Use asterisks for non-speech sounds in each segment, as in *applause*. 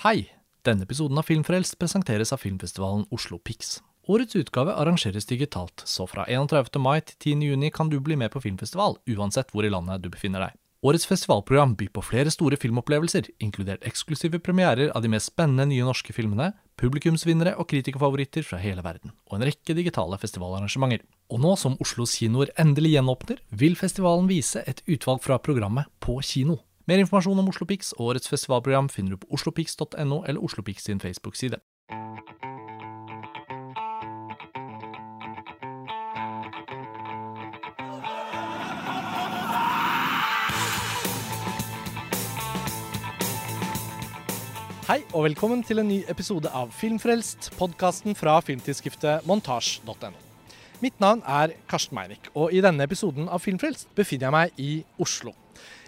Hei! Denne episoden av Filmfrelst presenteres av filmfestivalen Oslo Pix. Årets utgave arrangeres digitalt, så fra 31. mai til 10. juni kan du bli med på filmfestival, uansett hvor i landet du befinner deg. Årets festivalprogram byr på flere store filmopplevelser, inkludert eksklusive premierer av de mest spennende nye norske filmene, publikumsvinnere og kritikerfavoritter fra hele verden, og en rekke digitale festivalarrangementer. Og nå som Oslos kinoer endelig gjenåpner, vil festivalen vise et utvalg fra programmet på kino. Mer informasjon om Oslo Pix og årets festivalprogram finner du på oslopix.no eller Oslopix sin Facebook-side. Hei og velkommen til en ny episode av Filmfrelst, podkasten fra filmtidsskriftet montasj.no. Mitt navn er Karsten Meinick, og i denne episoden av Filmfrelst befinner jeg meg i Oslo.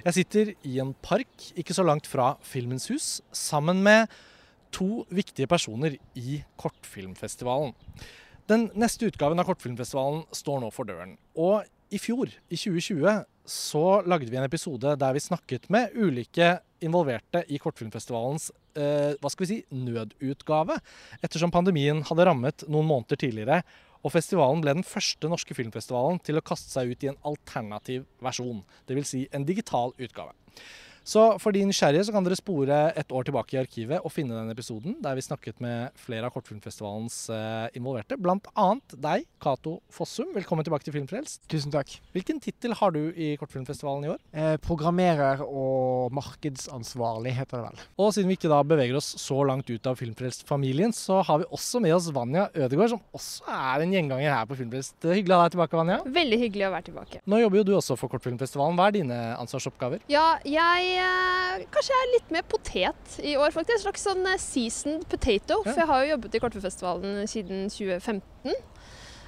Jeg sitter i en park ikke så langt fra Filmens hus, sammen med to viktige personer i Kortfilmfestivalen. Den neste utgaven av Kortfilmfestivalen står nå for døren. Og i fjor, i 2020, så lagde vi en episode der vi snakket med ulike involverte i Kortfilmfestivalens eh, hva skal vi si, nødutgave, ettersom pandemien hadde rammet noen måneder tidligere. Og festivalen ble den første norske filmfestivalen til å kaste seg ut i en alternativ versjon. Dvs. Si en digital utgave. Så for de nysgjerrige så kan dere spore et år tilbake i arkivet og finne den episoden der vi snakket med flere av Kortfilmfestivalens eh, involverte, bl.a. deg, Cato Fossum. Velkommen tilbake til Filmfrelst. Tusen takk. Hvilken tittel har du i Kortfilmfestivalen i år? Eh, programmerer og markedsansvarlig heter det vel. Og siden vi ikke da beveger oss så langt ut av Filmfrelst-familien, så har vi også med oss Vanja Ødegaard, som også er en gjenganger her på Filmfrelst. Hyggelig å ha deg tilbake, Vanja. Veldig hyggelig å være tilbake. Nå jobber jo du også for Kortfilmfestivalen. Hva er dine ansvarsoppgaver? Ja, jeg eh, kanskje jeg er litt mer potet i år, faktisk. En slags sånn eh, seasoned potato. Ja. For jeg har jo jobbet i Kortfilmfestivalen siden 2015.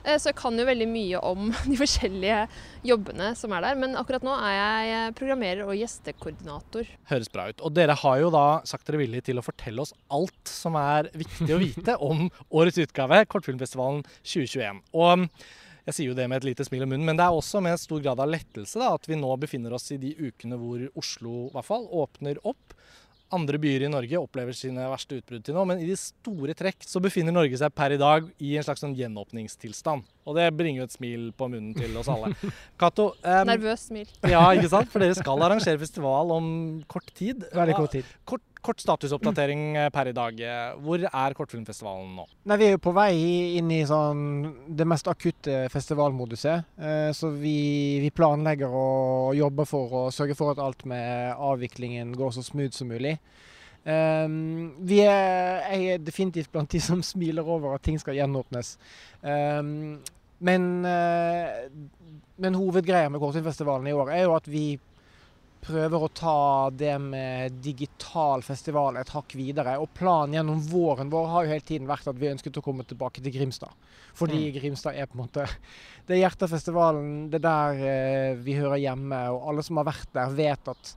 Eh, Så jeg kan jo veldig mye om *laughs* de forskjellige jobbene som er der. Men akkurat nå er jeg eh, programmerer og gjestekoordinator. Høres bra ut. Og dere har jo da sagt dere villige til å fortelle oss alt som er viktig å vite om *laughs* årets utgave, Kortfilmfestivalen 2021. Og jeg sier jo det med et lite smil om munnen, men det er også med en stor grad av lettelse da, at vi nå befinner oss i de ukene hvor Oslo i hvert fall åpner opp. Andre byer i Norge opplever sine verste utbrudd til nå, men i de store trekk så befinner Norge seg per i dag i en slags sånn gjenåpningstilstand. Og det bringer jo et smil på munnen til oss alle. *laughs* Kato um, Nervøst smil. ja, ikke sant? For dere skal arrangere festival om kort tid. Veldig kort tid. Kort, kort statusoppdatering eh, per i dag. Eh, Hvor er Kortfilmfestivalen nå? Nei, Vi er jo på vei inn i sånn det mest akutte festivalmoduset. Eh, så vi, vi planlegger og jobber for å sørge for at alt med avviklingen går så smooth som mulig. Um, vi er, jeg er definitivt blant de som smiler over at ting skal gjenåpnes. Um, men, uh, men hovedgreia med Kortfilmfestivalen i år er jo at vi prøver å ta det med digital festival et hakk videre. Og planen gjennom våren vår har jo hele tiden vært at vi ønsket å komme tilbake til Grimstad. Fordi Mm. Grimstad er på en måte *laughs* Det er hjertefestivalen, det er der eh, vi hører hjemme. Og alle som har vært der, vet at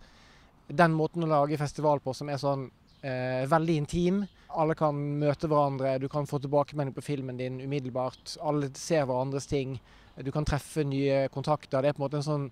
den måten å lage festival på som er sånn eh, veldig intim Alle kan møte hverandre, du kan få tilbakemelding på filmen din umiddelbart. Alle ser hverandres ting. Du kan treffe nye kontakter. Det er på en måte en sånn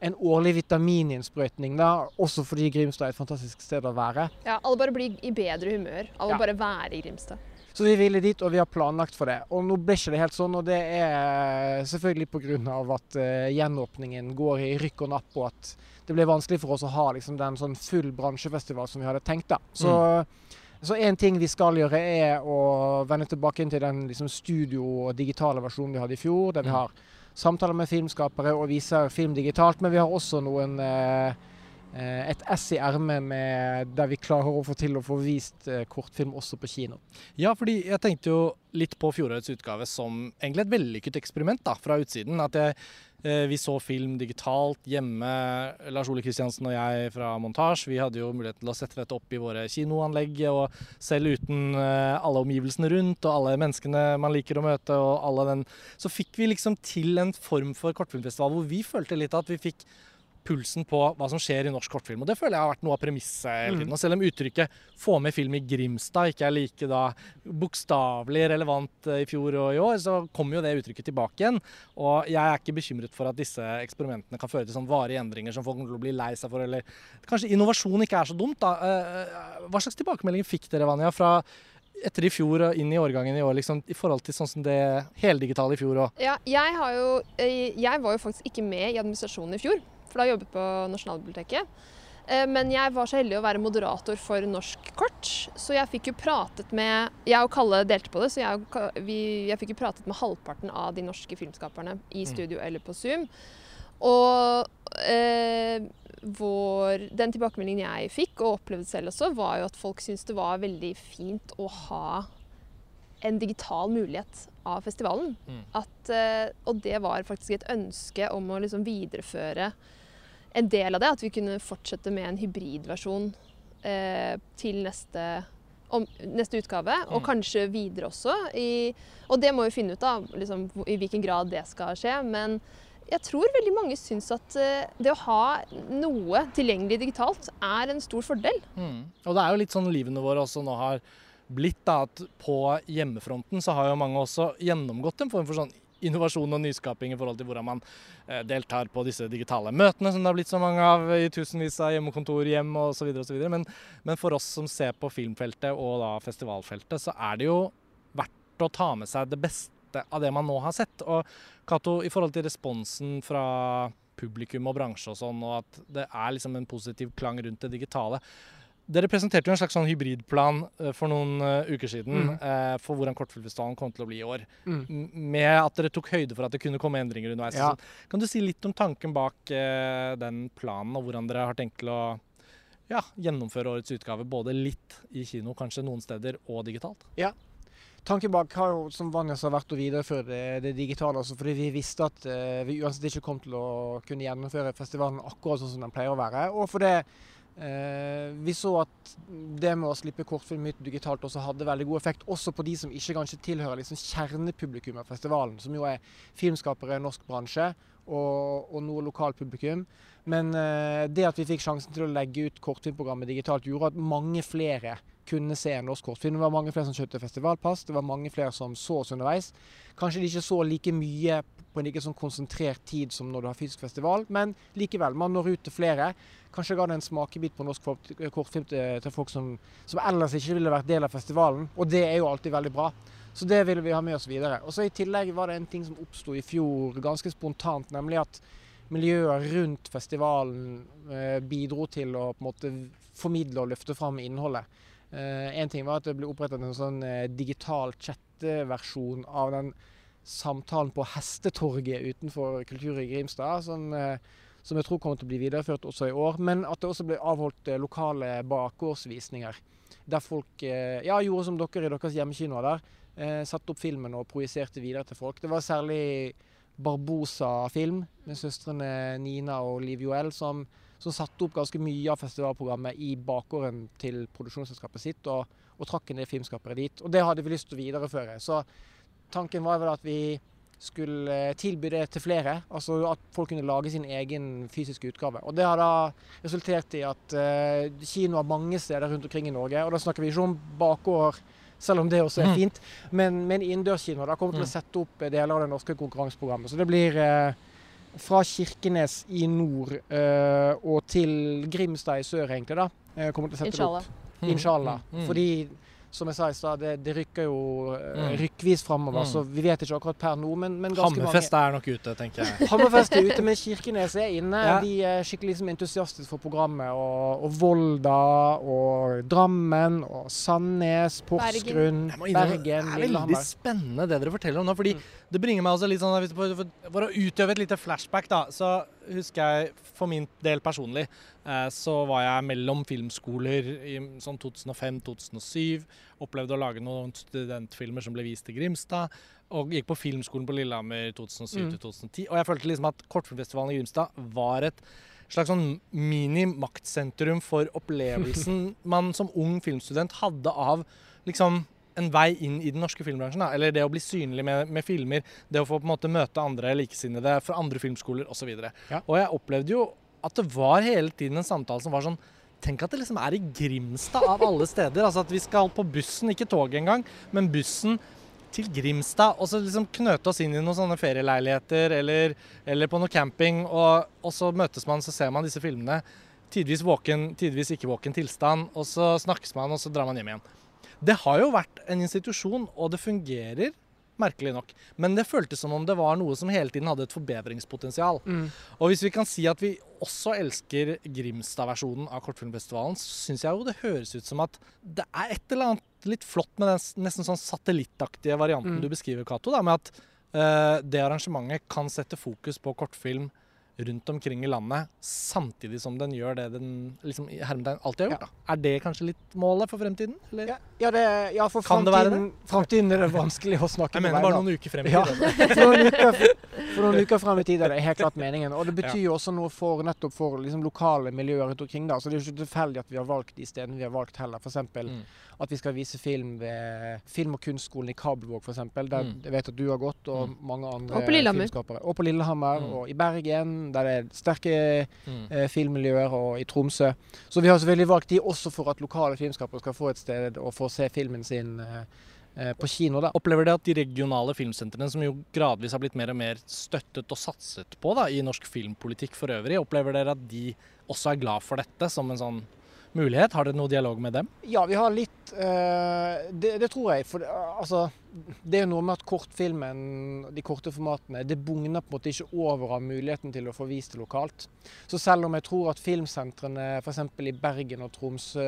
en årlig vitamininnsprøytning, da, også fordi Grimstad er et fantastisk sted å være. Ja, alle bare blir i bedre humør av Ja. å bare være i Grimstad. Så vi ville dit, og vi har planlagt for det. Og nå ble ikke det helt sånn, og det er selvfølgelig pga. at uh, gjenåpningen går i rykk og napp, og at det ble vanskelig for oss å ha liksom, den sånn full bransjefestival som vi hadde tenkt. da. Så så én ting vi skal gjøre, er å vende tilbake inn til den liksom, studio- og digitale versjonen vi hadde i fjor, der vi Mm. har samtaler med filmskapere og viser film digitalt. Men vi har også noen eh, et ess i ermet med- der vi klarer å få til å få vist eh, kortfilm også på kino. Ja, fordi jeg tenkte jo litt på fjorårets utgave som egentlig et vellykket eksperiment da, fra utsiden. At jeg, eh, vi så film digitalt hjemme. Lars Ole Kristiansen og jeg fra Montasj vi hadde jo muligheten til å sette dette opp i våre kinoanlegg. Og selv uten eh, alle omgivelsene rundt og alle menneskene man liker å møte, og alle den, så fikk vi liksom til en form for kortfilmfestival hvor vi følte litt at vi fikk pulsen på hva som skjer i norsk kortfilm. Og det føler jeg har vært noe av premisset hele Mm. tiden. Og selv om uttrykket 'få med film i Grimstad' ikke er like da bokstavelig relevant eh, i fjor og i år, så kommer jo det uttrykket tilbake igjen. Og jeg er ikke bekymret for at disse eksperimentene kan føre til sånn varige endringer som folk kommer til å bli lei seg for, eller kanskje innovasjon ikke er så dumt, da. Eh, Hva slags tilbakemeldinger fikk dere, Vanja, fra etter i fjor og inn i årgangen i år, liksom, i forhold til sånn som det heldigitale i fjor òg? Ja, jeg, har jo, eh, jeg var jo faktisk ikke med i administrasjonen i fjor, for da jobbet jeg på Nasjonalbiblioteket. Eh, Men jeg var så heldig å være moderator for Norsk Kort, så jeg fikk jo pratet med Jeg og Kalle delte på det, så jeg, og vi, jeg fikk jo pratet med halvparten av de norske filmskaperne i studio eller på Zoom. Og eh, vår, den tilbakemeldingen jeg fikk, og opplevde selv også, var jo at folk syntes det var veldig fint å ha en digital mulighet av festivalen. Mm. At, eh, og det var faktisk et ønske om å liksom videreføre en del av det. At vi kunne fortsette med en hybridversjon eh, til neste, om, neste utgave. Og Mm. kanskje videre også. I, og det må vi finne ut av, liksom, i hvilken grad det skal skje. Men jeg tror veldig mange syns at eh, det å ha noe tilgjengelig digitalt er en stor fordel. Mm. Og det er jo litt sånn livene våre også nå har blitt, da, at på hjemmefronten så har jo mange også gjennomgått en form for sånn innovasjon og nyskaping i forhold til hvordan man eh, deltar på disse digitale møtene, som det har blitt så mange av i tusenvis av hjemmekontor, hjem osv. osv. Men, men for oss som ser på filmfeltet og da festivalfeltet, så er det jo verdt å ta med seg det beste av det man nå har sett. Og Cato, i forhold til responsen fra publikum og bransje og sånn, og at det er liksom en positiv klang rundt det digitale. Dere presenterte jo en slags sånn hybridplan eh, for noen eh, uker siden Mm. eh, for hvordan Kortfilmfestivalen kom til å bli i år. Mm. Med at dere tok høyde for at det kunne komme endringer underveis. Ja. Kan du si litt om tanken bak eh, den planen, og hvordan dere har tenkt til å ja, gjennomføre årets utgave? Både litt i kino, kanskje noen steder, og digitalt? Ja. Tanken bak har jo, som vanligst vært å videreføre det, det digitale. Altså Fordi vi visste at eh, vi uansett ikke kom til å kunne gjennomføre festivalen akkurat sånn som den pleier å være. Og fordi eh, vi så at det med å slippe kortfilm ut digitalt også hadde veldig god effekt. Også på de som ikke kanskje tilhører liksom kjernepublikum av festivalen, som jo er filmskapere, norsk bransje og, og noe lokalpublikum. Men eh, det at vi fikk sjansen til å legge ut kortfilmprogrammet digitalt, gjorde at mange flere kunne se en norsk kortfilm. Det var mange flere som kjøpte festivalpass, det var mange flere som så oss underveis. Kanskje de ikke så like mye på en ikke sånn konsentrert tid som når du har fysisk festival, men likevel, man når ut til flere. Kanskje ga det en smakebit på norsk kortfilm til, folk som, som ellers ikke ville vært del av festivalen, og det er jo alltid veldig bra. Så det ville vi ha med oss videre. Og så I tillegg var det en ting som oppsto i fjor ganske spontant, nemlig at miljøet rundt festivalen eh, bidro til å på en måte formidle og løfte fram innholdet. Eh, en ting var at det ble opprettet en sånn eh, digital chatteversjon av den samtalen på Hestetorget utenfor Kultur i Grimstad, som, eh, som jeg tror kommer til å bli videreført også i år. Men at det også ble avholdt eh, lokale bakgårdsvisninger. Der folk eh, ja, gjorde som dere i deres hjemmekinoer der. Satte opp filmen og projiserte videre til folk. Det var særlig Barbosa film med søstrene Nina og Liv Joel som, som satte opp ganske mye av festivalprogrammet i bakgården til produksjonsselskapet sitt, og, og trakk en del filmskapere dit. Og det hadde vi lyst til å videreføre. Så tanken var vel at vi skulle eh, tilby det til flere. Altså at folk kunne lage sin egen fysiske utgave. Og det har da resultert i at kino kinoer mange steder rundt omkring i Norge, og da snakker vi ikke om bakgård selv om det også er Mhm. fint. Men, men innendørskino da kommer til å Mm. sette opp eh, deler av det norske konkurranseprogrammet. Så det blir uh, fra Kirkenes i nord uh, og til Grimstad i sør, egentlig. da. Eh, kommer til å sette Inshallah. det opp. Inshallah. Mm, mm. Fordi, som jeg sa i stad, det, det rykker jo eh, Mm. rykkvis framover. Mm. Så vi vet ikke akkurat per nå, men, men ganske Hammerfest er nok ute, tenker jeg. *laughs* Hammerfest er ute, men Kirkenes er inne. Ja. De er skikkelig liksom, entusiastiske for programmet. Og, og Volda og Drammen og Sandnes, Porsgrunn, Bergen, Bergen, det er veldig spennende det dere forteller om nå. fordi Mm. Det bringer meg også litt sånn, for, for, å utøve et lite flashback, da, så husker jeg for min del personlig, eh, så var jeg mellom filmskoler i sånn 2005-2007. Opplevde å lage noen studentfilmer som ble vist til Grimstad. Og gikk på filmskolen på Lillehammer 2007-2010. Og jeg følte liksom at Kortfilmfestivalen i Grimstad var et slags sånn mini-maktsentrum for opplevelsen *laughs* man som ung filmstudent hadde av liksom en vei inn i den norske filmbransjen. Da. Eller det å bli synlig med, med filmer. Det å få på en måte møte andre likesinnede fra andre filmskoler osv. Ja. Og jeg opplevde jo at det var hele tiden en samtale som var sånn Tenk at det liksom er i Grimstad av alle steder. Altså at vi skal på bussen, ikke toget engang, men bussen til Grimstad. Og så liksom knøte oss inn i noen sånne ferieleiligheter eller, eller på noe camping. Og, og, så møtes man, så ser man disse filmene. Tidvis våken, tidvis ikke våken tilstand. Og så snakkes man, og så drar man hjem igjen. Det har jo vært en institusjon, og det fungerer merkelig nok. Men det føltes som om det var noe som hele tiden hadde et forbedringspotensial. Mm. Og hvis vi kan si at vi også elsker Grimstad-versjonen av Kortfilmfestivalen, så syns jeg jo det høres ut som at det er et eller annet litt flott med den nesten sånn satellittaktige varianten mm. du beskriver, Cato. Med at uh, det arrangementet kan sette fokus på kortfilm rundt omkring i landet, samtidig som den gjør det den liksom, alltid har gjort. Ja. Er det kanskje litt målet for fremtiden? Ja, ja, det, ja, for fremtiden, fremtiden, er det vanskelig å snakke Jeg mener bare noen uker frem i tid. for, noen uker, for noen uker frem i tid er det helt klart meningen. Og det betyr jo også noe for, nettopp for liksom, lokale miljøer rundt omkring. Da. Så det er jo ikke tilfeldig at vi har valgt de stedene vi har valgt heller. F.eks. Mm. at vi skal vise film ved Film- og kunstskolen i Kabelvåg, f.eks. Der mm. jeg vet at du har gått, og mm. mange andre og på filmskapere. Og på Lillehammer, mm. og i Bergen der det er sterke mm. eh, filmmiljøer, og i Tromsø. Så vi har selvfølgelig valgt de også for at lokale filmskapere skal få et sted å få se filmen sin eh, eh på kino. da. Opplever dere at de regionale filmsentrene, som jo gradvis har blitt mer og mer støttet og satset på da, i norsk filmpolitikk for øvrig, opplever dere at de også er glad for dette som en sånn mulighet? Har dere noe dialog med dem? Ja, vi har litt uh, det, det, tror jeg. For uh, altså, det er jo noe med at kortfilmen, de korte formatene, det bugner på en måte ikke over av muligheten til å få vist det lokalt. Så selv om jeg tror at filmsentrene f.eks. i Bergen og Tromsø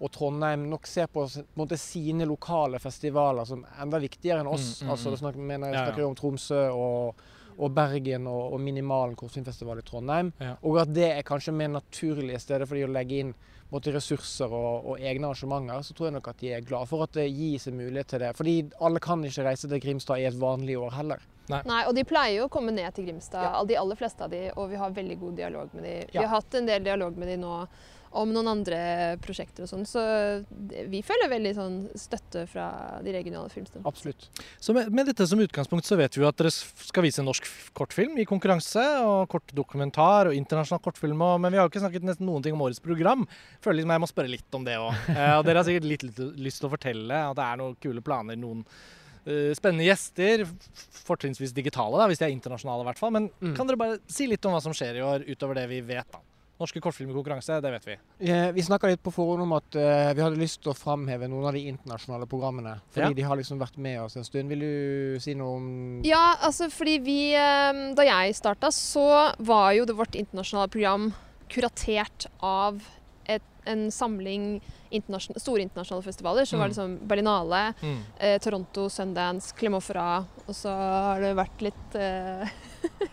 og Trondheim nok ser på, på måte, sine lokale festivaler som enda viktigere enn oss. Mm, mm, altså, det snakker, mener, jeg snakker ja, ja. om Tromsø og og Bergen og, og Minimalen kortfilmfestival i Trondheim. Ja. Og at det er kanskje mer naturlige steder for de å legge inn måte, ressurser og, og, egne arrangementer, så tror jeg nok at de er glad for at det gis en mulighet til det. Fordi alle kan ikke reise til Grimstad i et vanlig år heller. Nei. Nei og de pleier jo å komme ned til Grimstad, ja. de aller fleste av de, og vi har veldig god dialog med de. Ja. Vi har hatt en del dialog med de nå om noen andre prosjekter og sånn. Så vi føler veldig sånn støtte fra de regionale filmstedene. Absolutt. Så med, med, dette som utgangspunkt så vet vi jo at dere skal vise norsk kortfilm i konkurranse, og kortdokumentar og internasjonal kortfilm, og, men vi har jo ikke snakket nesten noen ting om årets program. Føler liksom jeg må spørre litt om det òg. Eh, og dere har sikkert litt, litt, lyst til å fortelle at det er noen kule planer, noen spennende gjester. Fortrinnsvis digitale, da, hvis de er internasjonale i hvert fall. Men mm. kan dere bare si litt om hva som skjer i år, utover det vi vet? da? Norske kortfilmkonkurranse, det vet vi. Vi snakka litt på forhånd om at uh, vi hadde lyst til å framheve noen av de internasjonale programmene. Fordi ja. de har liksom vært med oss en stund. Vil du si noe om Ja, altså fordi vi uh, Da jeg starta, så var jo det vårt internasjonale program kuratert av en samling internasjonale, store internasjonale festivaler. Så mm. var det liksom Berlinale, mm. eh, Toronto, Sundance, Clemofra. Og så har det vært litt eh, *laughs*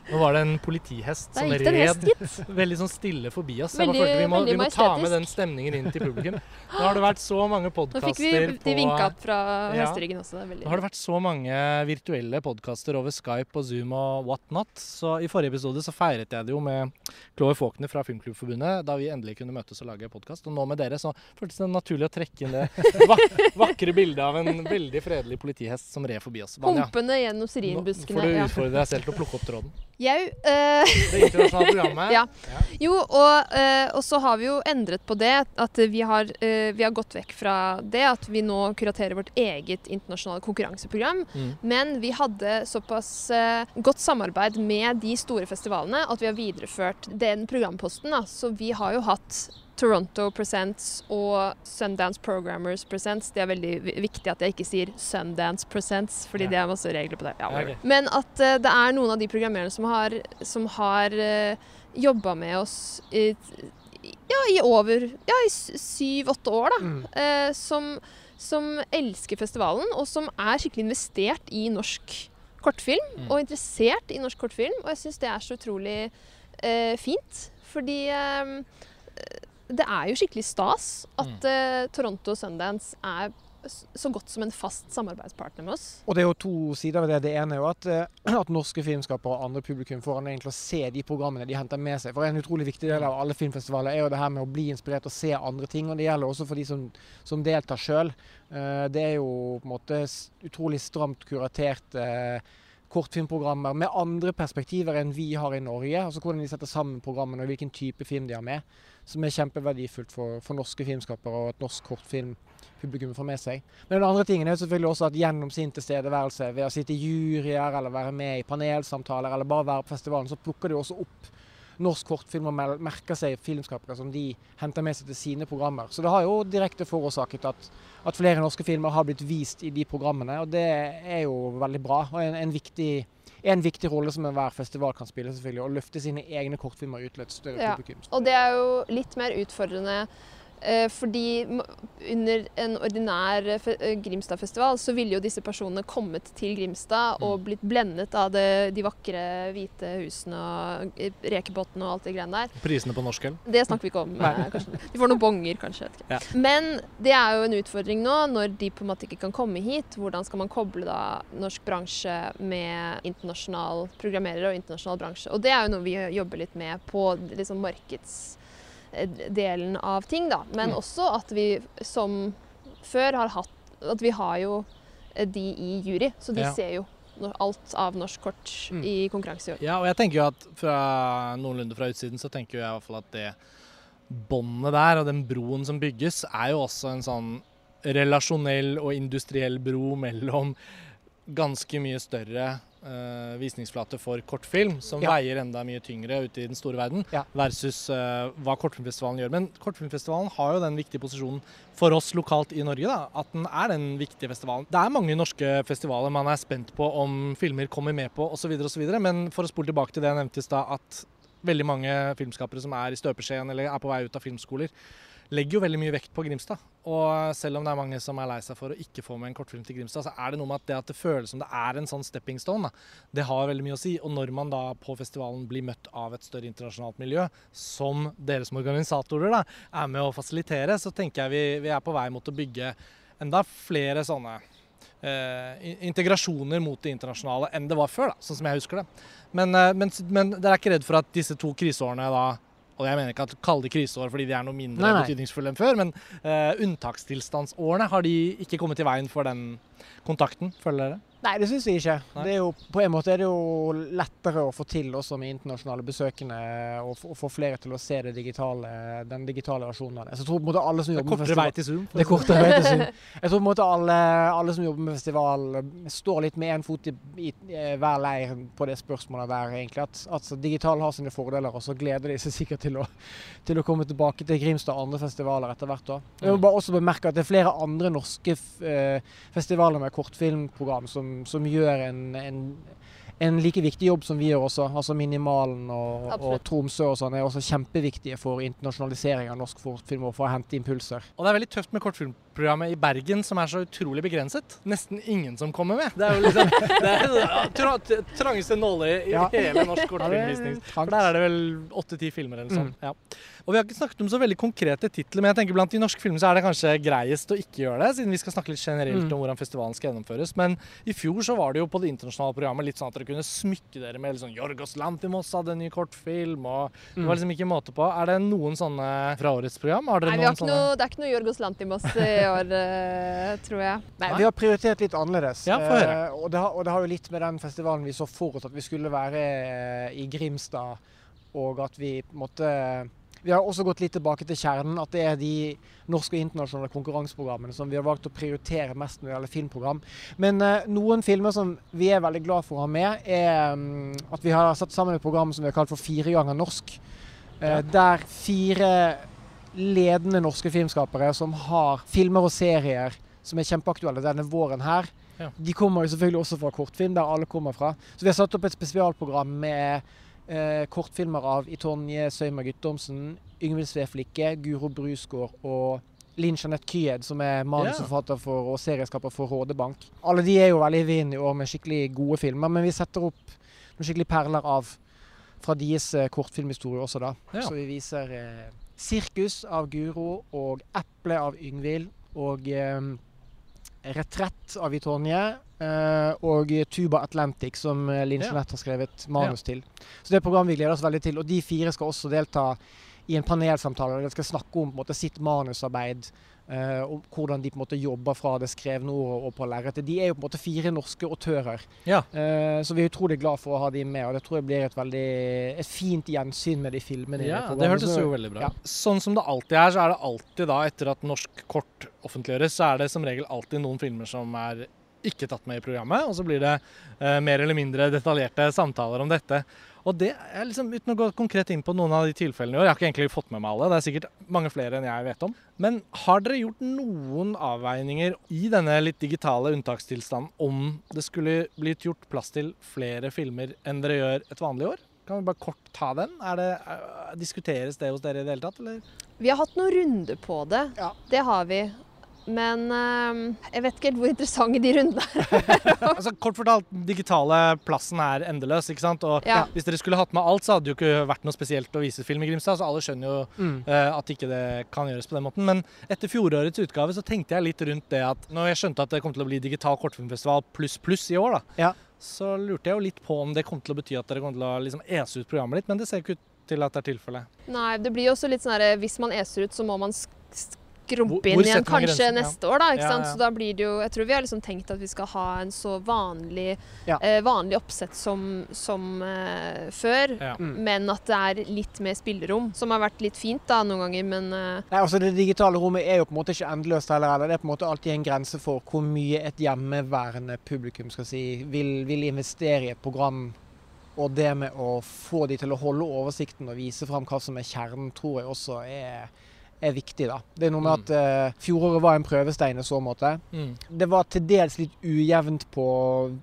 Nå var det en politihest som red hest, *laughs* veldig sånn stille forbi oss. Veldig, jeg vi må, vi må ta med den stemningen inn til publikum. Nå har det vært så mange podkaster på Nå fikk vi de vinka opp fra ja. hesteryggen også. Nå har det vært så mange virtuelle podkaster over Skype og Zoom og whatnot. Så i forrige episode så feiret jeg det jo med Chloé Faulkner fra Filmklubbforbundet da vi endelig kunne møtes og lage podkast. Og nå med dere så føltes det naturlig å trekke inn det *laughs* vak vakre bildet av en veldig fredelig politihest som red forbi oss. Humpende gjennom syrinbuskene. Nå får du utfordre deg selv til å plukke opp tråden. Jau. Uh, det internasjonale *laughs* programmet. ja. ja. Jo, og, uh, og, så har vi jo endret på det. At vi har, uh, vi har, gått vekk fra det at vi nå kuraterer vårt eget internasjonale konkurranseprogram. Mm. Men vi hadde såpass godt samarbeid med de store festivalene at vi har videreført den programposten. Da. Så vi har jo hatt Toronto Presents og Sundance Programmers Presents. Det er veldig viktig at jeg ikke sier Sundance Presents, fordi ja. det er masse regler på det. Ja, okay. Men at uh, det er noen av de programmererne som har, som har uh, eh, jobba med oss i, ja, i over ja, i syv-åtte år, da. Mm. Uh, som, som, elsker festivalen, og som er skikkelig investert i norsk kortfilm. Mm. Og interessert i norsk kortfilm. Og jeg syns det er så utrolig uh, fint. Fordi det er jo skikkelig stas at uh, Toronto Sundance er så godt som en fast samarbeidspartner med oss. Og Det er jo to sider ved det. Det ene er jo at, uh, *clears throat* at norske filmskapere og andre publikum får anledning til å se de programmene de henter med seg. For En utrolig viktig del av alle filmfestivaler er jo det her med å bli inspirert og se andre ting. og Det gjelder også for de som, som deltar sjøl. Uh, det er jo på en måte utrolig stramt kuratert kortfilmprogrammer med andre perspektiver enn vi har i Norge. Altså hvordan de setter sammen programmene og hvilken type film de har med. Som er kjempeverdifullt for, for norske filmskapere og et norsk kortfilmpublikum får med seg. Men den andre tingen er selvfølgelig også at gjennom sin tilstedeværelse, ved å sitte i juryer eller være med i panelsamtaler eller bare være på festivalen, så plukker de også opp norsk kortfilm og merker seg filmskapere som de henter med seg til sine programmer. Så det har jo direkte forårsaket at, at flere norske filmer har blitt vist i de programmene, og det er jo veldig bra. og en, en viktig en viktig rolle som enhver festival kan spille, selvfølgelig, å løfte sine egne kortfilmer ut til et større ja. publikum. Og det er jo litt mer utfordrende fordi under en ordinær eh, Grimstad-festival så ville jo disse personene kommet til Grimstad og mm. blitt blendet av det, de vakre hvite husene og eh, rekebåtene og alt det greiene der. Prisene på norsk øl? Det snakker vi ikke om. *laughs* Kanskje. De får noen bonger, kanskje. Ja. Men det er jo en utfordring nå, når de på en måte ikke kan komme hit. Hvordan skal man koble da norsk bransje med internasjonal programmerer og internasjonal bransje? Og det er jo noe vi jobber litt med på liksom markeds Eh, delen av ting, da. Men mm. også at vi som før har hatt At vi har jo eh, de i jury, så de ja. ser jo alt av norsk kort mm. i konkurranse i år. Ja, og jeg tenker jo at fra noenlunde fra utsiden så tenker jeg i hvert fall at det båndet der og den broen som bygges, er jo også en sånn relasjonell og industriell bro mellom ganske mye større uh, visningsflate for kortfilm, som ja. veier enda mye tyngre ute i den store verden, ja. versus uh, hva Kortfilmfestivalen gjør. Men Kortfilmfestivalen har jo den viktige posisjonen for oss lokalt i Norge, da, at den er den viktige festivalen. Det er mange norske festivaler man er spent på om filmer kommer med på osv., osv., men for å spole tilbake til det jeg nevnte i stad, at veldig mange filmskapere som er i støpeskjeen eller er på vei ut av filmskoler, legger jo veldig mye vekt på Grimstad. Og selv om det er mange som er lei seg for å ikke få med en kortfilm til Grimstad, så er det noe med at det at det føles som det er en sånn stepping stone, da, det har veldig mye å si. Og når man da på festivalen blir møtt av et større internasjonalt miljø, som dere som organisatorer da, er med å fasilitere, så tenker jeg vi, vi er på vei mot å bygge enda flere sånne eh, integrasjoner mot det internasjonale enn det var før, da, sånn som jeg husker det. Men, eh, men, men dere er ikke redd for at disse to kriseårene da og jeg mener ikke at kalle det kriseår fordi de er noe mindre nei, nei. betydningsfulle enn før, men uh, unntakstilstandsårene, har de ikke kommet i veien for den kontakten, føler dere? Nei, det syns jeg ikke. Det er jo, på en måte er det jo lettere å få til også med internasjonale besøkende og, og få flere til å se digitale, den digitale versjonen av det. Så jeg tror på en måte alle som jobber med festival... Vei til Zoom. Det er kortere vei til Zoom. Jeg tror på en måte alle, alle som jobber med festival står litt med én fot i, i, hver leir på det spørsmålet der, egentlig. At, at digital har sine fordeler, og så gleder de seg sikkert til å, til å komme tilbake til Grimstad og andre festivaler etter hvert. òg. Jeg må bare også bemerke at det er flere andre norske eh, festivaler med kortfilmprogram som som, gjør en, en, en, like viktig jobb som vi gjør også. Altså Minimalen og, og Tromsø og sånn er også kjempeviktige for internasjonalisering av norsk kortfilm og for å hente impulser. Og det er veldig tøft med kortfilmprogrammet i Bergen, som er så utrolig begrenset. Nesten ingen som kommer med. Det er jo liksom det er tra trangeste nåle i ja. hele norsk kortfilmvisning. For der er det vel åtte-ti filmer eller sånn. Mm. Ja. Og Vi har ikke snakket om så veldig konkrete titler, men jeg tenker blant de norske filmene så er det kanskje greiest å ikke gjøre det, siden vi skal snakke litt generelt mm. om hvordan festivalen skal gjennomføres. Men i fjor så var det jo på det internasjonale programmet litt sånn at dere kunne smykke dere med liksom Jorgos Lantimos hadde en ny kortfilm, og det var mm. liksom ikke måte på. Er det noen sånne fra årets program? Har dere Nei, noen sånne? Noe, det er ikke noe Jorgos Lantimos i år, eh, tror jeg. Nei, vi har prioritert litt annerledes. Ja, eh, og, det har, og det har jo litt med den festivalen vi så for oss at vi skulle være eh, i Grimstad, og at vi måtte vi har også gått litt tilbake til kjernen, at det er de norske og internasjonale konkurranseprogrammene som vi har valgt å prioritere mest når det gjelder filmprogram. Men eh, noen filmer som vi er veldig glad for å ha med, er um, at vi har satt sammen et program som vi har kalt for Fire ganger norsk. Uh, Der fire ledende norske filmskapere som har filmer og serier som er kjempeaktuelle denne våren her. Ja. De kommer jo selvfølgelig også fra kortfilm, der alle kommer fra. Så vi har satt opp et spesialprogram med eh, kortfilmer av Itonje Søyma Guttormsen, Yngvild Sveflikke, Guro Brusgaard og Linn Jeanette Kyed, som er manusforfatter for, og serieskaper for Rådebank. Alle de er jo veldig i vinden i år med skikkelig gode filmer, men vi setter opp noen skikkelig perler av fra deres eh, kortfilmhistorie også, da. Ja. Så vi viser eh, 'Sirkus' av Guro og 'Eple' av Yngvild. Og eh, 'Retrett' av Vitonje. Eh, og Tuba Atlantic, som Linn Jeanette har skrevet manus ja. til. Så det er program vi gleder oss veldig til. Og de fire skal også delta i en panelsamtale der de skal snakke om måte, sitt manusarbeid eh, om hvordan de på en måte jobber fra det skrevne ordet og på lerretet. De er jo på en måte fire norske autører, Ja. eh, så vi er utrolig glad for å ha de med. Og det tror jeg blir et veldig et fint gjensyn med de filmene. Ja, det hørtes jo veldig bra ja. Sånn som det alltid er, så er det alltid da, etter at norsk kort offentliggjøres, så er det som regel alltid noen filmer som er ikke tatt med i programmet, og så blir det eh, mer eller mindre detaljerte samtaler om dette. Og det er liksom, Uten å gå konkret inn på noen av de tilfellene i år, jeg har ikke egentlig fått med meg alle, det er sikkert mange flere enn jeg vet om, men har dere gjort noen avveininger i denne litt digitale unntakstilstanden om det skulle blitt gjort plass til flere filmer enn dere gjør et vanlig år? Kan vi bare kort ta den? Er det, er, diskuteres det hos dere i det hele tatt, eller? Vi har hatt noen runder på det. Ja. Det har vi. Men uh, jeg vet ikke helt hvor interessante de rundene er. *laughs* Altså, kort fortalt, den digitale plassen er endeløs, ikke sant? Og Ja. hvis dere skulle hatt med alt, så hadde det jo ikke vært noe spesielt å vise film i Grimstad, så alle skjønner jo Mm. uh, at ikke det kan gjøres på den måten. Men etter fjorårets utgave så tenkte jeg litt rundt det at når jeg skjønte at det kom til å bli digital kortfilmfestival pluss pluss i år, da, Ja. så lurte jeg jo litt på om det kom til å bety at dere kom til å liksom ese ut programmet litt, men det ser ikke ut til at det er tilfellet. Nei, det blir jo også litt sånn herre Hvis man eser ut, så må man sk skrumpe inn igjen kanskje grensen? Ja. neste år, da. Ikke Ja, sant? ja. Så da blir det jo Jeg tror vi har liksom tenkt at vi skal ha en så vanlig, Ja. eh, vanlig oppsett som, som eh, før. Ja. Mm. Men at det er litt mer spillerom, som har vært litt fint da noen ganger, men eh, Nei, altså Det digitale rommet er jo på en måte ikke endeløst heller. eller Det er på en måte alltid en grense for hvor mye et hjemmeværende publikum skal si, vil, vil investere i et program. Og det med å få de til å holde oversikten og vise fram hva som er kjernen, tror jeg også er, er viktig. da. Det er noe med at uh, Fjoråret var en prøvestein i så måte. Mm. Det var til dels litt ujevnt på,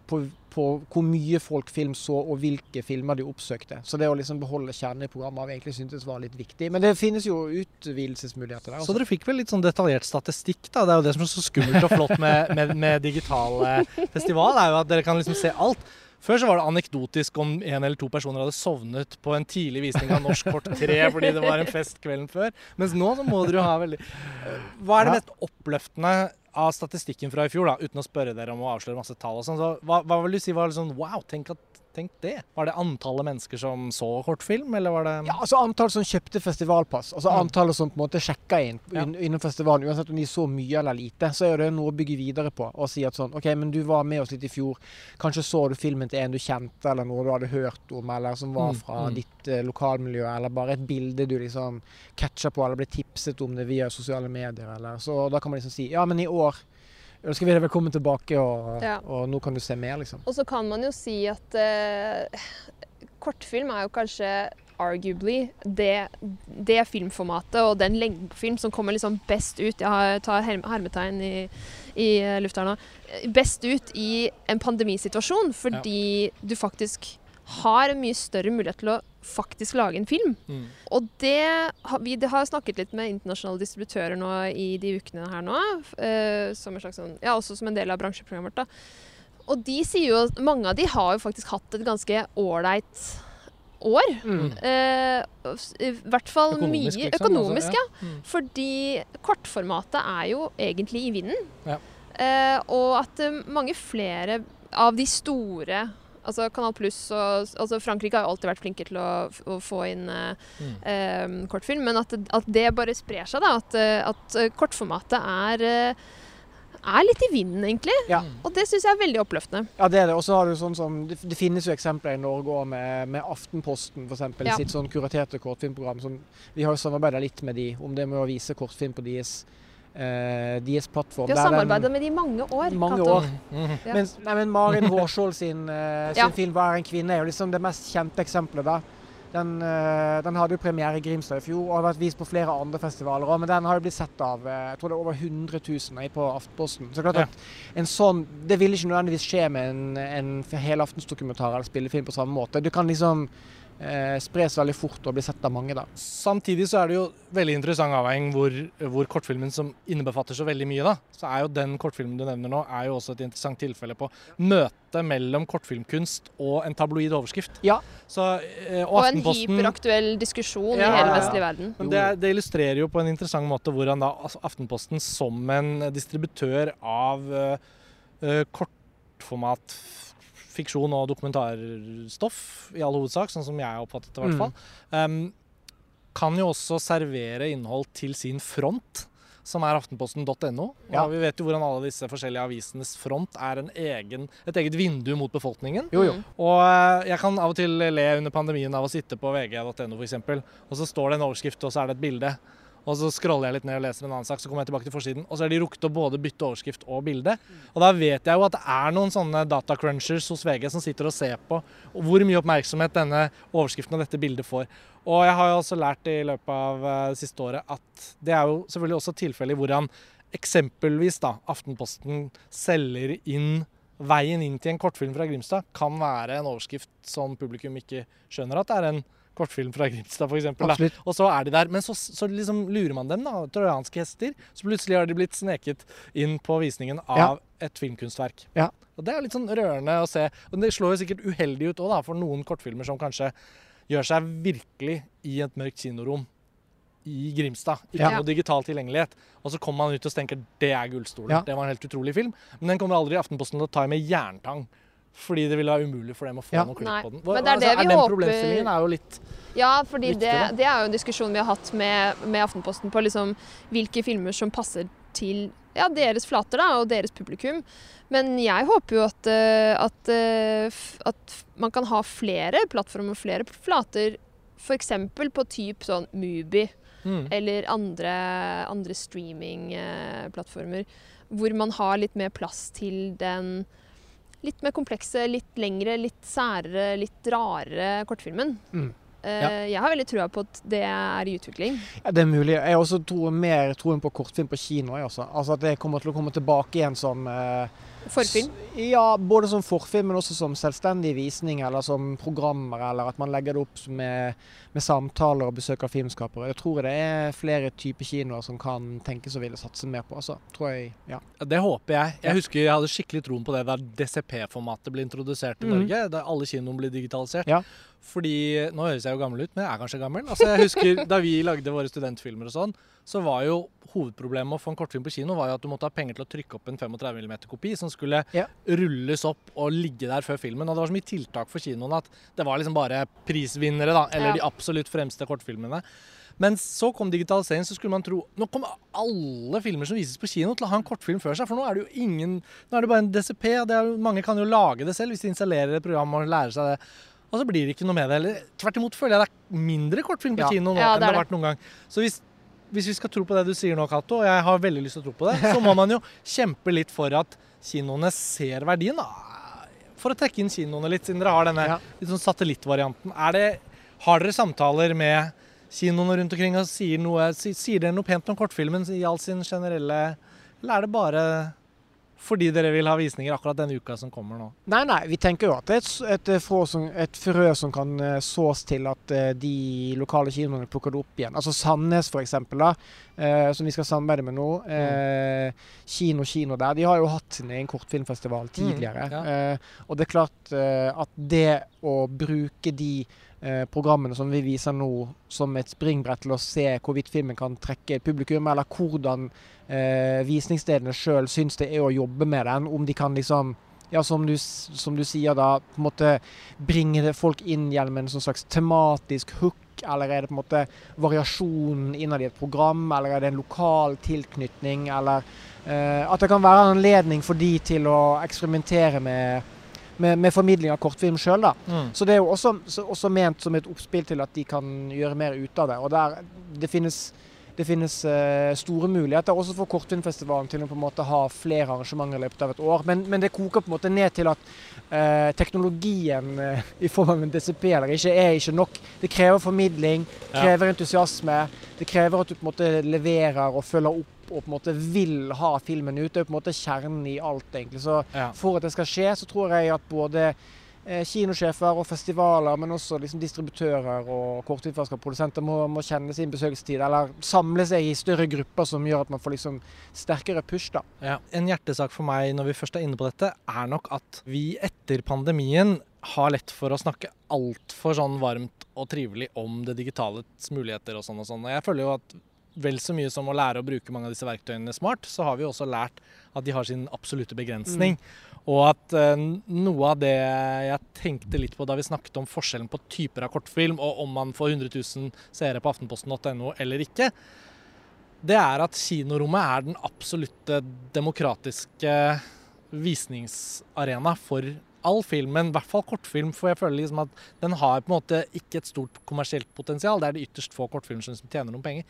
på, på hvor mye folk film så, og hvilke filmer de oppsøkte. Så det å liksom beholde kjernen i programmet har vi egentlig syntes var litt viktig. Men det finnes jo utvidelsesmuligheter der. Så altså. dere fikk vel litt sånn detaljert statistikk, da. Det er jo det som er så skummelt og flott med, med, med digital eh, festival, er jo at dere kan liksom se alt. Før så var det anekdotisk om en eller to personer hadde sovnet på en tidlig visning av Norsk kort 3 *laughs* fordi det var en fest kvelden før. Mens nå så må dere jo ha veldig Hva er det mest oppløftende av statistikken fra i fjor, da, uten å spørre dere om å avsløre masse tall og sånn? Så hva, hva vil du si var liksom Wow, tenk, at, tenk det. Var det antallet mennesker som så kortfilm, eller var det Ja, altså Antall som kjøpte festivalpass, altså Mm. antallet som på en måte sjekka inn Ja. innom festivalen, uansett om de så mye eller lite, så er det noe å bygge videre på. Og si at sånn OK, men du var med oss litt i fjor. Kanskje så du filmen til en du kjente, eller noe du hadde hørt om, eller som var Mm, fra mm. ditt eh, lokalmiljø, eller bare et bilde du liksom catcha på, eller ble tipset om det via sosiale medier, eller Så da kan man liksom si ja, men i år ønsker vi deg velkommen tilbake, og, Ja. og nå kan du se mer, liksom. Og så kan man jo si at eh, kortfilm er jo kanskje arguably det, det filmformatet og den lengden på film som kommer liksom best ut Jeg har- tar herm- hermetegn i, i lufta nå. Best ut i en pandemisituasjon, fordi du faktisk har en mye større mulighet til å faktisk lage en film. mm. Og det vi det har snakket litt med internasjonale distributører nå i de ukene her nå. Uh, som en slags sånn, ja, også som en del av bransjeprogrammet vårt. da. Og de sier jo at mange av de har jo faktisk hatt et ganske ålreit år. Mm. Uh, I hvert fall Økonomisk, mye liksom, økonomisk, altså, ja. Mm. Fordi kortformatet er jo egentlig i vinden. Ja. Uh, og at mange flere av de store Altså Kanal Pluss og altså Frankrike har jo alltid vært flinke til å, å få inn eh, Mm. eh, kortfilm, men at, at det bare sprer seg. da, At, eh, at eh, kortformatet er, eh, er litt i vinden, egentlig. Ja. Og det syns jeg er veldig oppløftende. Ja, det er det. Og så har du sånn som Det, det finnes jo eksempler i Norge òg med, med Aftenposten, f.eks. Ja. Sitt sånn kuraterte kortfilmprogram. Som, vi har jo samarbeida litt med de om det med å vise kortfilm på deres, eh, deres plattform. Du har Der samarbeidet med de i mange år. Mange år. Mm. Ja. Mens, nei, men Marin *laughs* Hårskjold sin, eh, sin Ja. film 'Hva er en kvinne' er jo liksom det mest kjente eksempelet. da. Den, eh, den hadde jo premiere i Grimstad i fjor og har vært vist på flere andre festivaler òg, men den har jo blitt sett av eh, jeg tror det er over 100 000 på Aftenposten. Så klart Ja. at en sånn, Det vil ikke nødvendigvis skje med en, en helaftensdokumentar eller spillefilm på samme måte. Du kan liksom eh, spres veldig fort og blir sett av mange, da. Samtidig så er det jo veldig interessant avveining hvor, hvor kortfilmen som innebefatter så veldig mye, da, så er jo den kortfilmen du nevner nå, er jo også et interessant tilfelle på møtet mellom kortfilmkunst og en tabloid overskrift. Ja. Så, eh, og Og en hyperaktuell diskusjon Ja, i hele vestlig verden. men det, det illustrerer jo på en interessant måte hvordan da altså, Aftenposten som en distributør av eh, eh, kortformat fiksjon og dokumentarstoff, i all hovedsak, sånn som jeg har oppfattet det i hvert Mm. fall, kan jo også servere innhold til sin front. som er aftenposten.no. Ja. Vi vet jo hvordan alle disse forskjellige avisenes front er en egen, et eget vindu mot befolkningen. Jo, jo. Mm. Og eh, jeg kan av og til le under pandemien av å sitte på vg.no f.eks., og så står det en overskrift, og så er det et bilde. Og så scroller jeg litt ned og leser en annen sak, så kommer jeg tilbake til forsiden. Og så har de rukket å både bytte overskrift og bilde. Og da vet jeg jo at det er noen sånne datacrunchers hos VG som sitter og ser på hvor mye oppmerksomhet denne overskriften og dette bildet får. Og jeg har jo også lært i løpet av eh, det siste året at det er jo selvfølgelig også tilfellet i hvordan eksempelvis da Aftenposten selger inn veien inn til en kortfilm fra Grimstad kan være en overskrift som publikum ikke skjønner at det er en kortfilm fra Grimstad, f.eks. Og så er de der. Men så, så liksom lurer man dem, da. Trojanske hester. Så plutselig har de blitt sneket inn på visningen av Ja. et filmkunstverk. Ja. Og det er litt sånn rørende å se. Og det slår jo sikkert uheldig ut òg, for noen kortfilmer som kanskje gjør seg virkelig i et mørkt kinorom i Grimstad. Ikke Ja. noe digital tilgjengelighet. Og så kommer man ut og tenker det er gullstolen. Ja. Det var en helt utrolig film. Men den kommer aldri i Aftenposten til å ta i med jerntang. Fordi det ville være umulig for dem å få Ja. noe klipp på den. men det er det vi den håper- problemstillingen er jo litt Ja, fordi det, det er jo en diskusjon vi har hatt med, med Aftenposten på liksom hvilke filmer som passer til ja, deres flater da, og deres publikum. Men jeg håper jo at, eh, at, eh, at man kan ha flere plattformer, og flere flater. F.eks. på typ sånn Mubi mm. eller andre, andre streamingplattformer. Hvor man har litt mer plass til den litt mer komplekse, litt lengre, litt særere, litt rarere kortfilmen. Mm. Eh, Ja. Jeg har veldig trua på at det er i utvikling. Ja, det er mulig. Jeg har også tror mer troen på kortfilm på kino. Også. Altså At det kommer til å komme tilbake igjen som eh, Forfilm. Ja, både som forfilm, men også som selvstendig visning, eller som programmer, eller at man legger det opp med, med samtaler og besøk av filmskapere. Jeg tror det er flere typer kinoer som kan tenkes å ville satse mer på. Altså, tror jeg, ja. Ja, Det håper jeg. Jeg husker jeg hadde skikkelig troen på det da DCP-formatet ble introdusert i Mhm. Norge. Da alle kinoene ble digitalisert. Ja. Fordi Nå høres jeg jo gammel ut, men jeg er kanskje gammel. Altså, jeg husker Da vi lagde våre studentfilmer og sånn, så var jo hovedproblemet med å få en kortfilm på kino var jo at du måtte ha penger til å trykke opp en 35 mm-kopi som skulle Ja. rulles opp og ligge der før filmen. Og det var så mye tiltak for kinoen at det var liksom bare prisvinnere, da. Eller Ja. de absolutt fremste kortfilmene. Men så kom digitalisering, så skulle man tro Nå kommer alle filmer som vises på kino til å ha en kortfilm før seg, for nå er det jo ingen Nå er det bare en DCP. er, mange kan jo lage det selv hvis de installerer et program og lærer seg det. Og så blir det ikke noe med det. Tvert imot føler jeg det er mindre kortfilm på kino nå Ja, enn det har vært noen gang. Så hvis, hvis vi skal tro på det du sier nå, Cato, og jeg har veldig lyst til å tro på det, så må man jo kjempe litt for at kinoene ser verdien. da. For å trekke inn kinoene litt, siden dere har denne Ja. litt sånn satellittvarianten. Er det, har dere samtaler med kinoene rundt omkring og sier, noe, sier dere noe pent om kortfilmen i all sin generelle Eller er det bare fordi dere vil ha visninger akkurat denne uka som kommer nå? Nei, nei, vi tenker jo at det er et, et, eh, som, et frø som kan eh, sås til at eh, de lokale kinoene plukker det opp igjen. Altså Sandnes da, eh, som vi skal samarbeide med nå. Eh, kino Kino der. De har jo hatt sin egen kortfilmfestival tidligere. ja. eh, og det er klart at det å bruke de programmene som vi viser nå, som et springbrett til å se hvorvidt filmen kan trekke publikum, eller hvordan visningsstedene sjøl syns det er å jobbe med den. Om de kan liksom ja, som du, som du sier da, på en måte bringe folk inn gjennom en sånn slags tematisk hook, eller er det på en måte variasjon innad i et program, eller er det en lokal tilknytning, eller eh, at det kan være en anledning for de til å eksperimentere med, med, med formidling av kortfilm sjøl, da. Mm. Så det er jo også, så, også ment som et oppspill til at de kan gjøre mer ut av det. Og der, det finnes, det finnes eh, store muligheter også for Kortfilmfestivalen til å på en måte ha flere arrangementer i løpet av et år. Men, men det koker på en måte ned til at eh, teknologien eh, i form av en DCP eller ikke, er ikke nok. Det krever formidling, Ja. krever entusiasme. Det krever at du på en måte leverer og følger opp og på en måte vil ha filmen ut. Det er på en måte kjernen i alt, egentlig. Så Ja. for at det skal skje, så tror jeg at både kinosjefer og festivaler, men også liksom distributører og kortfilmselskap-produsenter må, må kjenne sin besøkelsestid, eller samle seg i større grupper som gjør at man får liksom sterkere push. da. Ja. En hjertesak for meg når vi først er inne på dette, er nok at vi etter pandemien har lett for å snakke altfor sånn varmt og trivelig om det digitales muligheter og sånn og sånn. Og jeg føler jo at vel så mye som å lære å bruke mange av disse verktøyene smart, så har vi også lært at de har sin absolutte begrensning. Og at eh, noe av det jeg tenkte litt på da vi snakket om forskjellen på typer av kortfilm, og om man får 100 000 seere på aftenposten.no eller ikke, det er at kinorommet er den absolutte demokratiske visningsarena for all film, men i hvert fall kortfilm. For jeg føler liksom at den har på en måte ikke et stort kommersielt potensial. Det er det ytterst få kortfilmer som tjener noen penger.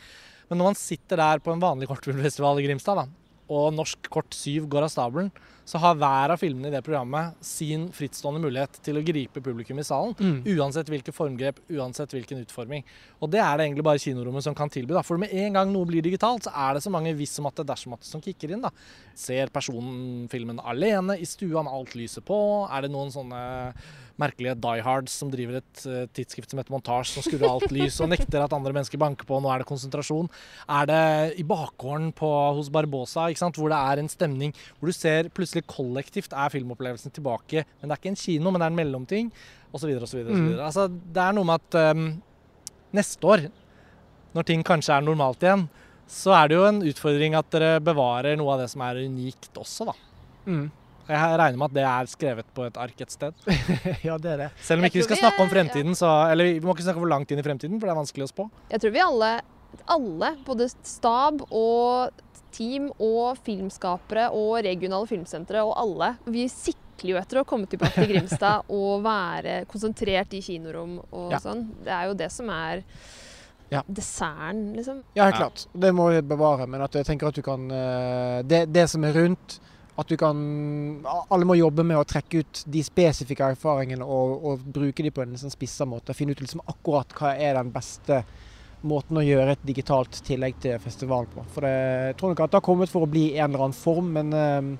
Men når man sitter der på en vanlig kortfilmfestival i Grimstad, da, og Norsk Kort 7 går av stabelen, så har hver av filmene i det programmet sin frittstående mulighet til å gripe publikum i salen. Mm. Uansett hvilke formgrep, uansett hvilken utforming. Og det er det egentlig bare kinorommet som kan tilby. Da. For med en gang noe blir digitalt, så er det så mange hvis som at det dersom at det som kicker inn. da. Ser personen filmen alene i stua med alt lyset på? Er det noen sånne merkelige diehards som driver et uh, tidsskrift som heter Montasj, som skrur av alt lys og nekter at andre mennesker banker på. Nå er det konsentrasjon. Er det i bakgården på, hos Barbosa, ikke sant? hvor det er en stemning hvor du ser plutselig kollektivt er filmopplevelsen tilbake. Men det er ikke en kino, men det er en mellomting, osv. osv. Mm. Altså, det er noe med at um, neste år, når ting kanskje er normalt igjen, så er det jo en utfordring at dere bevarer noe av det som er unikt også, da. Mm. Jeg regner med at det er skrevet på et ark et sted. *laughs* ja, det er det. Selv om ikke vi skal snakke om fremtiden, så Eller vi må ikke snakke for langt inn i fremtiden, for det er vanskelig å spå. Jeg tror vi alle, alle, både stab og team og filmskapere og regionale filmsentre og alle, vi sikler jo etter å komme tilbake til Grimstad *laughs* og være konsentrert i kinorom og Ja. sånn. Det er jo det som er Ja. desserten, liksom. Ja, helt klart. Det må vi bevare. Men at jeg tenker at du kan eh, Det, det som er rundt at du kan Alle må jobbe med å trekke ut de spesifikke erfaringene og, og bruke de på en sånn spissa måte. Finne ut liksom akkurat hva er den beste måten å gjøre et digitalt tillegg til festivalen på. For det, jeg tror nok at det har kommet for å bli en eller annen form, men eh,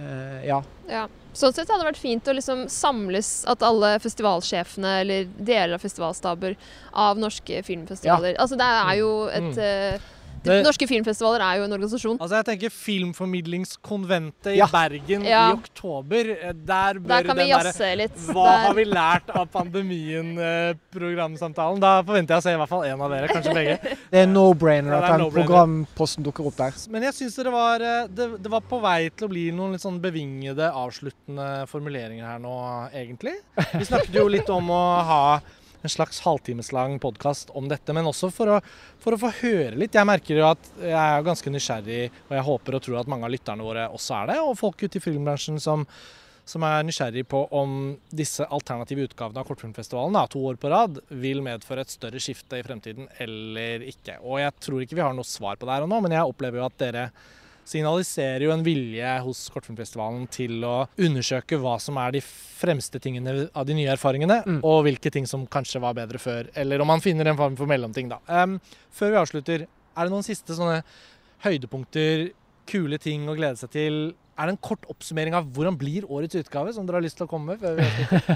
eh, ja. Ja. Sånn sett hadde det vært fint å liksom samles at alle festivalsjefene eller deler av festivalstaber av norske filmfestivaler Altså det er jo et Mm. Det- Norske filmfestivaler er jo en organisasjon. Altså jeg tenker Filmformidlingskonventet Ja. i Bergen Ja. i oktober. eh, Der bør Der kan vi den derre litt. Hva Der- har vi lært av pandemien-programsamtalen? Da forventer jeg å se i hvert fall én av dere, kanskje begge. *laughs* Det er no-brainer Ja, er at den no-brainer. programposten dukker opp der. Men jeg syns det, var, eh, det, det var på vei til å bli noen litt sånn bevingede, avsluttende formuleringer her nå, egentlig. Vi snakket jo litt om å ha en slags halvtimeslang podkast om dette, men også for å, for å få høre litt. Jeg merker jo at jeg er ganske nysgjerrig, og jeg håper og tror at mange av lytterne våre også er det, og folk ute i filmbransjen som som er nysgjerrig på om disse alternative utgavene av Kortfilmfestivalen da, to år på rad vil medføre et større skifte i fremtiden eller ikke. Og jeg tror ikke vi har noe svar på det her og nå, men jeg opplever jo at dere signaliserer jo en vilje hos Kortfilmfestivalen til å undersøke hva som er de fremste tingene av de nye erfaringene, Mm. og hvilke ting som kanskje var bedre før. Eller om man finner en form for mellomting, da. Um, før vi avslutter, er det noen siste sånne høydepunkter, kule ting å glede seg til? Er det en kort oppsummering av hvordan blir årets utgave, som dere har lyst til å komme med?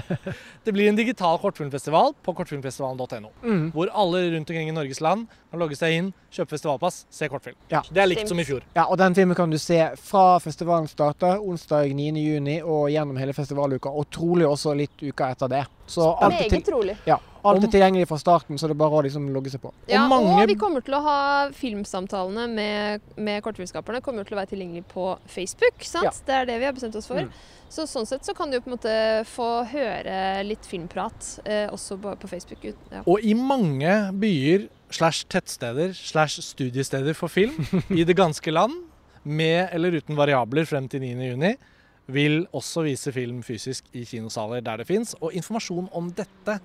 *laughs* Det blir en digital kortfilmfestival på kortfilmfestivalen.no. Mm. Hvor alle rundt omkring i Norges land kan logge seg inn, kjøpe festivalpass, se kortfilm. Ja. Det er likt som i fjor. Ja, og den filmen kan du se fra festivalen starter onsdag 9.6 og gjennom hele festivaluka, og trolig også litt uka etter det. Så alt er, Meget trolig. ja, alt er tilgjengelig fra starten, så det er bare å liksom logge seg på. Ja, mange- og vi kommer til å ha filmsamtalene med, med kortfilmskaperne kommer til å være tilgjengelig på Facebook. sant? Ja. Det er det vi har bestemt oss for. Mm. Så sånn sett så kan du på en måte få høre litt filmprat eh, også på, på Facebook. Ja. Og i mange byer slash tettsteder slash studiesteder for film i det ganske land, med eller uten variabler frem til 9.6, vil også vise film fysisk i kinosaler der det fins. Og informasjon om dette,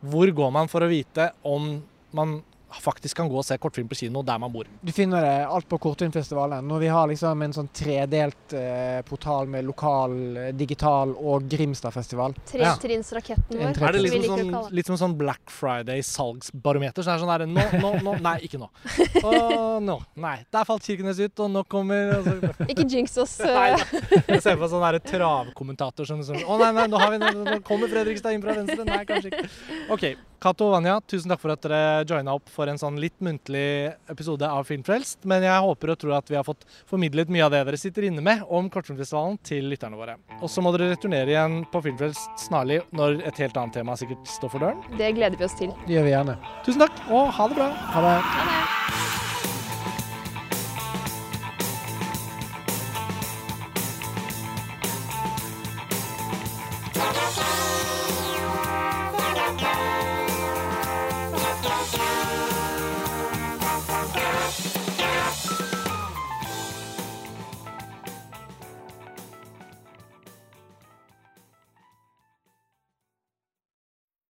hvor går man for å vite om man faktisk kan gå og se kortfilm på kino der man bor? Du finner det alt på Kortfilmfestivalen. Når vi har liksom en sånn tredelt eh, portal med lokal, eh, digital og Grimstadfestival. Tretrinnsraketten ja. vår. tre- Er det som vi liker å sånn, litt som sånn Black Friday-salgsbarometer? Så det er sånn der, nå, nå, nå, nei, ikke nå. Å, nå, nei. Der falt Kirkenes ut, og nå kommer altså, Ikke jinx oss. *laughs* eh, Nei. Jeg ser på sånn der travkommentator som som Å nei, nei, nå, har vi, nå, nå kommer Fredrikstad inn fra venstre. Nei, kanskje ikke. OK. Cato og Vanja, tusen takk for at dere joina opp for en sånn litt muntlig episode av Filmfrelst. Men jeg håper og tror at vi har fått formidlet mye av det dere sitter inne med om Kortfilmfestivalen til lytterne våre. Og så må dere returnere igjen på Filmfrelst snarlig når et helt annet tema sikkert står for døren. Det gleder vi oss til. Det gjør vi gjerne. Tusen takk, og ha det bra. Ha det. Ha det.